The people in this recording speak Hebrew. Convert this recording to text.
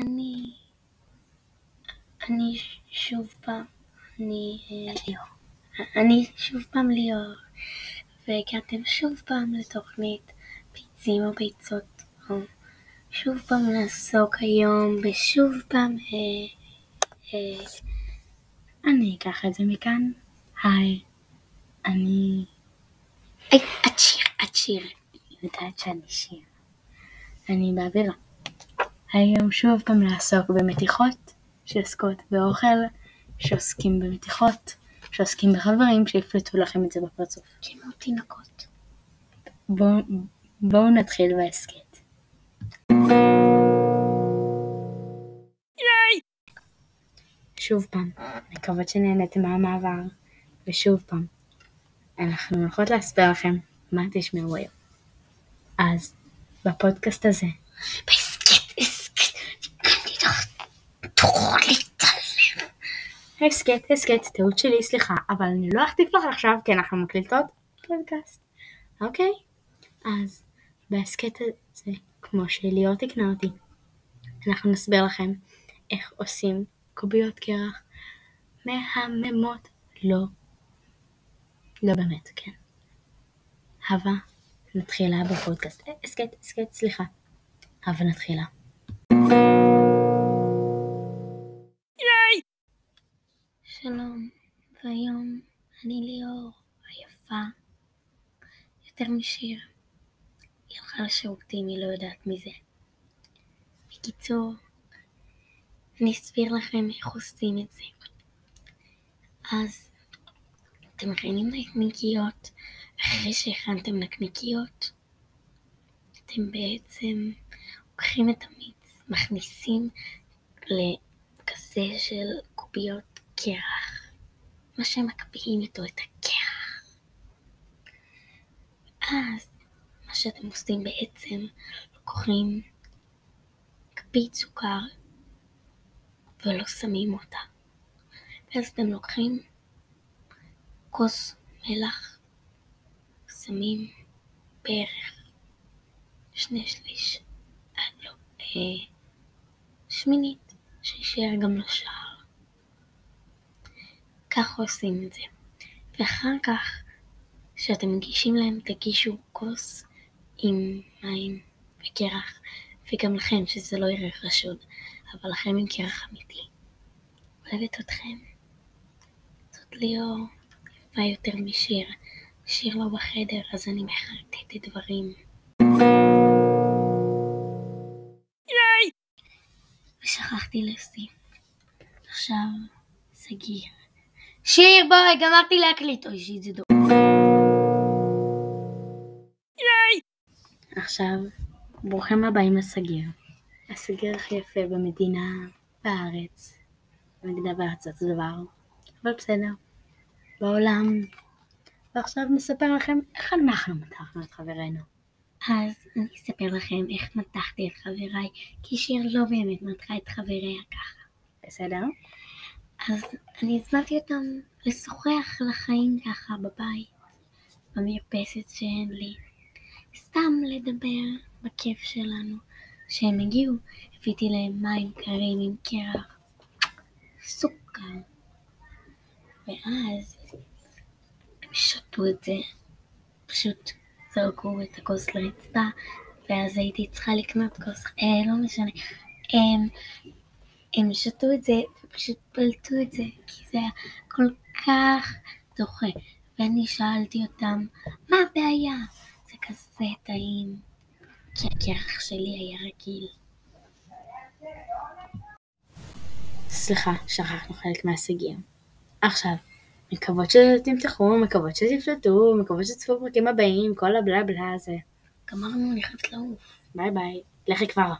אני, אני שוב פעם, אני, אני שוב פעם ליאור, והגעתם שוב פעם לתוכנית ביצים או ביצות, או שוב פעם נעסוק היום בשוב פעם, אה, אה, אני אקח את זה מכאן. היי, אני... היי, את שיר, את שיר. יודעת שאני שיר. אני באווירה. היום שוב פעם לעסוק במתיחות שעוסקות באוכל, שעוסקים במתיחות, שעוסקים בחברים שיפלטו לכם את זה בפרצוף. כמו תינוקות. בואו בוא נתחיל בהסכת. שוב פעם, מקוות שנהנתם מהמעבר, ושוב פעם, אנחנו הולכות להסביר לכם מה תשמעו היום. אז, בפודקאסט הזה, בהסכת, הסכת, אני תוכל להתעלם. הסכת, הסכת, טעות שלי, סליחה, אבל אני לא אחטיף לך עכשיו כי אנחנו מקליטות פודקאסט, אוקיי? אז בהסכת הזה, כמו שליאור תקנה אותי, אנחנו נסביר לכם איך עושים קוביות קרח מהממות, לא, לא באמת, כן. הווה נתחילה בפודקאסט, אה, הסכת, הסכת, סליחה, הווה נתחילה. והיום אני ליאור היפה, יותר משיר. היא הלכה לשירותים, היא לא יודעת מי זה. בקיצור, אני אסביר לכם איך עושים את זה. אז אתם מכינים נקניקיות, אחרי שהכנתם נקניקיות, אתם בעצם לוקחים את המיץ, מכניסים לכזה של קוביות קרח, מה שמקפיאים איתו את הקרח. אז מה שאתם עושים בעצם, לוקחים כפית סוכר ולא שמים אותה. ואז אתם לוקחים כוס מלח, שמים בערך שני שליש, אה, לא, אה, שמינית, שישאר גם לשער. ככה עושים את זה. ואחר כך, כשאתם מגישים להם, תגישו כוס עם מים וקרח, וגם לכם, שזה לא יראה חשוד, אבל לכם עם קרח אמיתי. אוהבת אתכם. זאת ליאור, יפה יותר משיר. שיר לא בחדר, אז אני מחרטטת דברים. ושכחתי להוסיף. עכשיו, סגיר. שיר, בואי, גמרתי להקליט. אוי, שיט, זה דור. עכשיו, ברוכים הבאים לסגיר. הסגיר הכי יפה במדינה, בארץ, במדינה בארצות הדבר, אבל בסדר, בעולם. ועכשיו נספר לכם איך אנחנו מתחנו את חברינו. אז אני אספר לכם איך מתחתי את חבריי, כי שיר לא באמת מתחה את חבריה ככה. בסדר? אז אני הזמנתי אותם לשוחח על החיים ככה בבית, במרפסת שאין לי. סתם לדבר בכיף שלנו. כשהם הגיעו, הבאתי להם מים קרים עם קרח, סוכר. ואז הם שתו את זה, פשוט זרקו את הכוס לרצפה, ואז הייתי צריכה לקנות כוס, אה, לא משנה. הם, הם שתו את זה ופשוט פלטו את זה, כי זה היה כל כך דוחה. ואני שאלתי אותם, מה הבעיה? זה כזה טעים. כי הקרח שלי היה רגיל. סליחה, שכחנו חלק מההישגים. עכשיו, מקוות שתמתחו, מקוות שתפלטו, מקוות שתצפו בפרקים הבאים, כל הבלה בלה הזה. גמרנו, אני חייבת לעוף. ביי ביי. לכי כבר.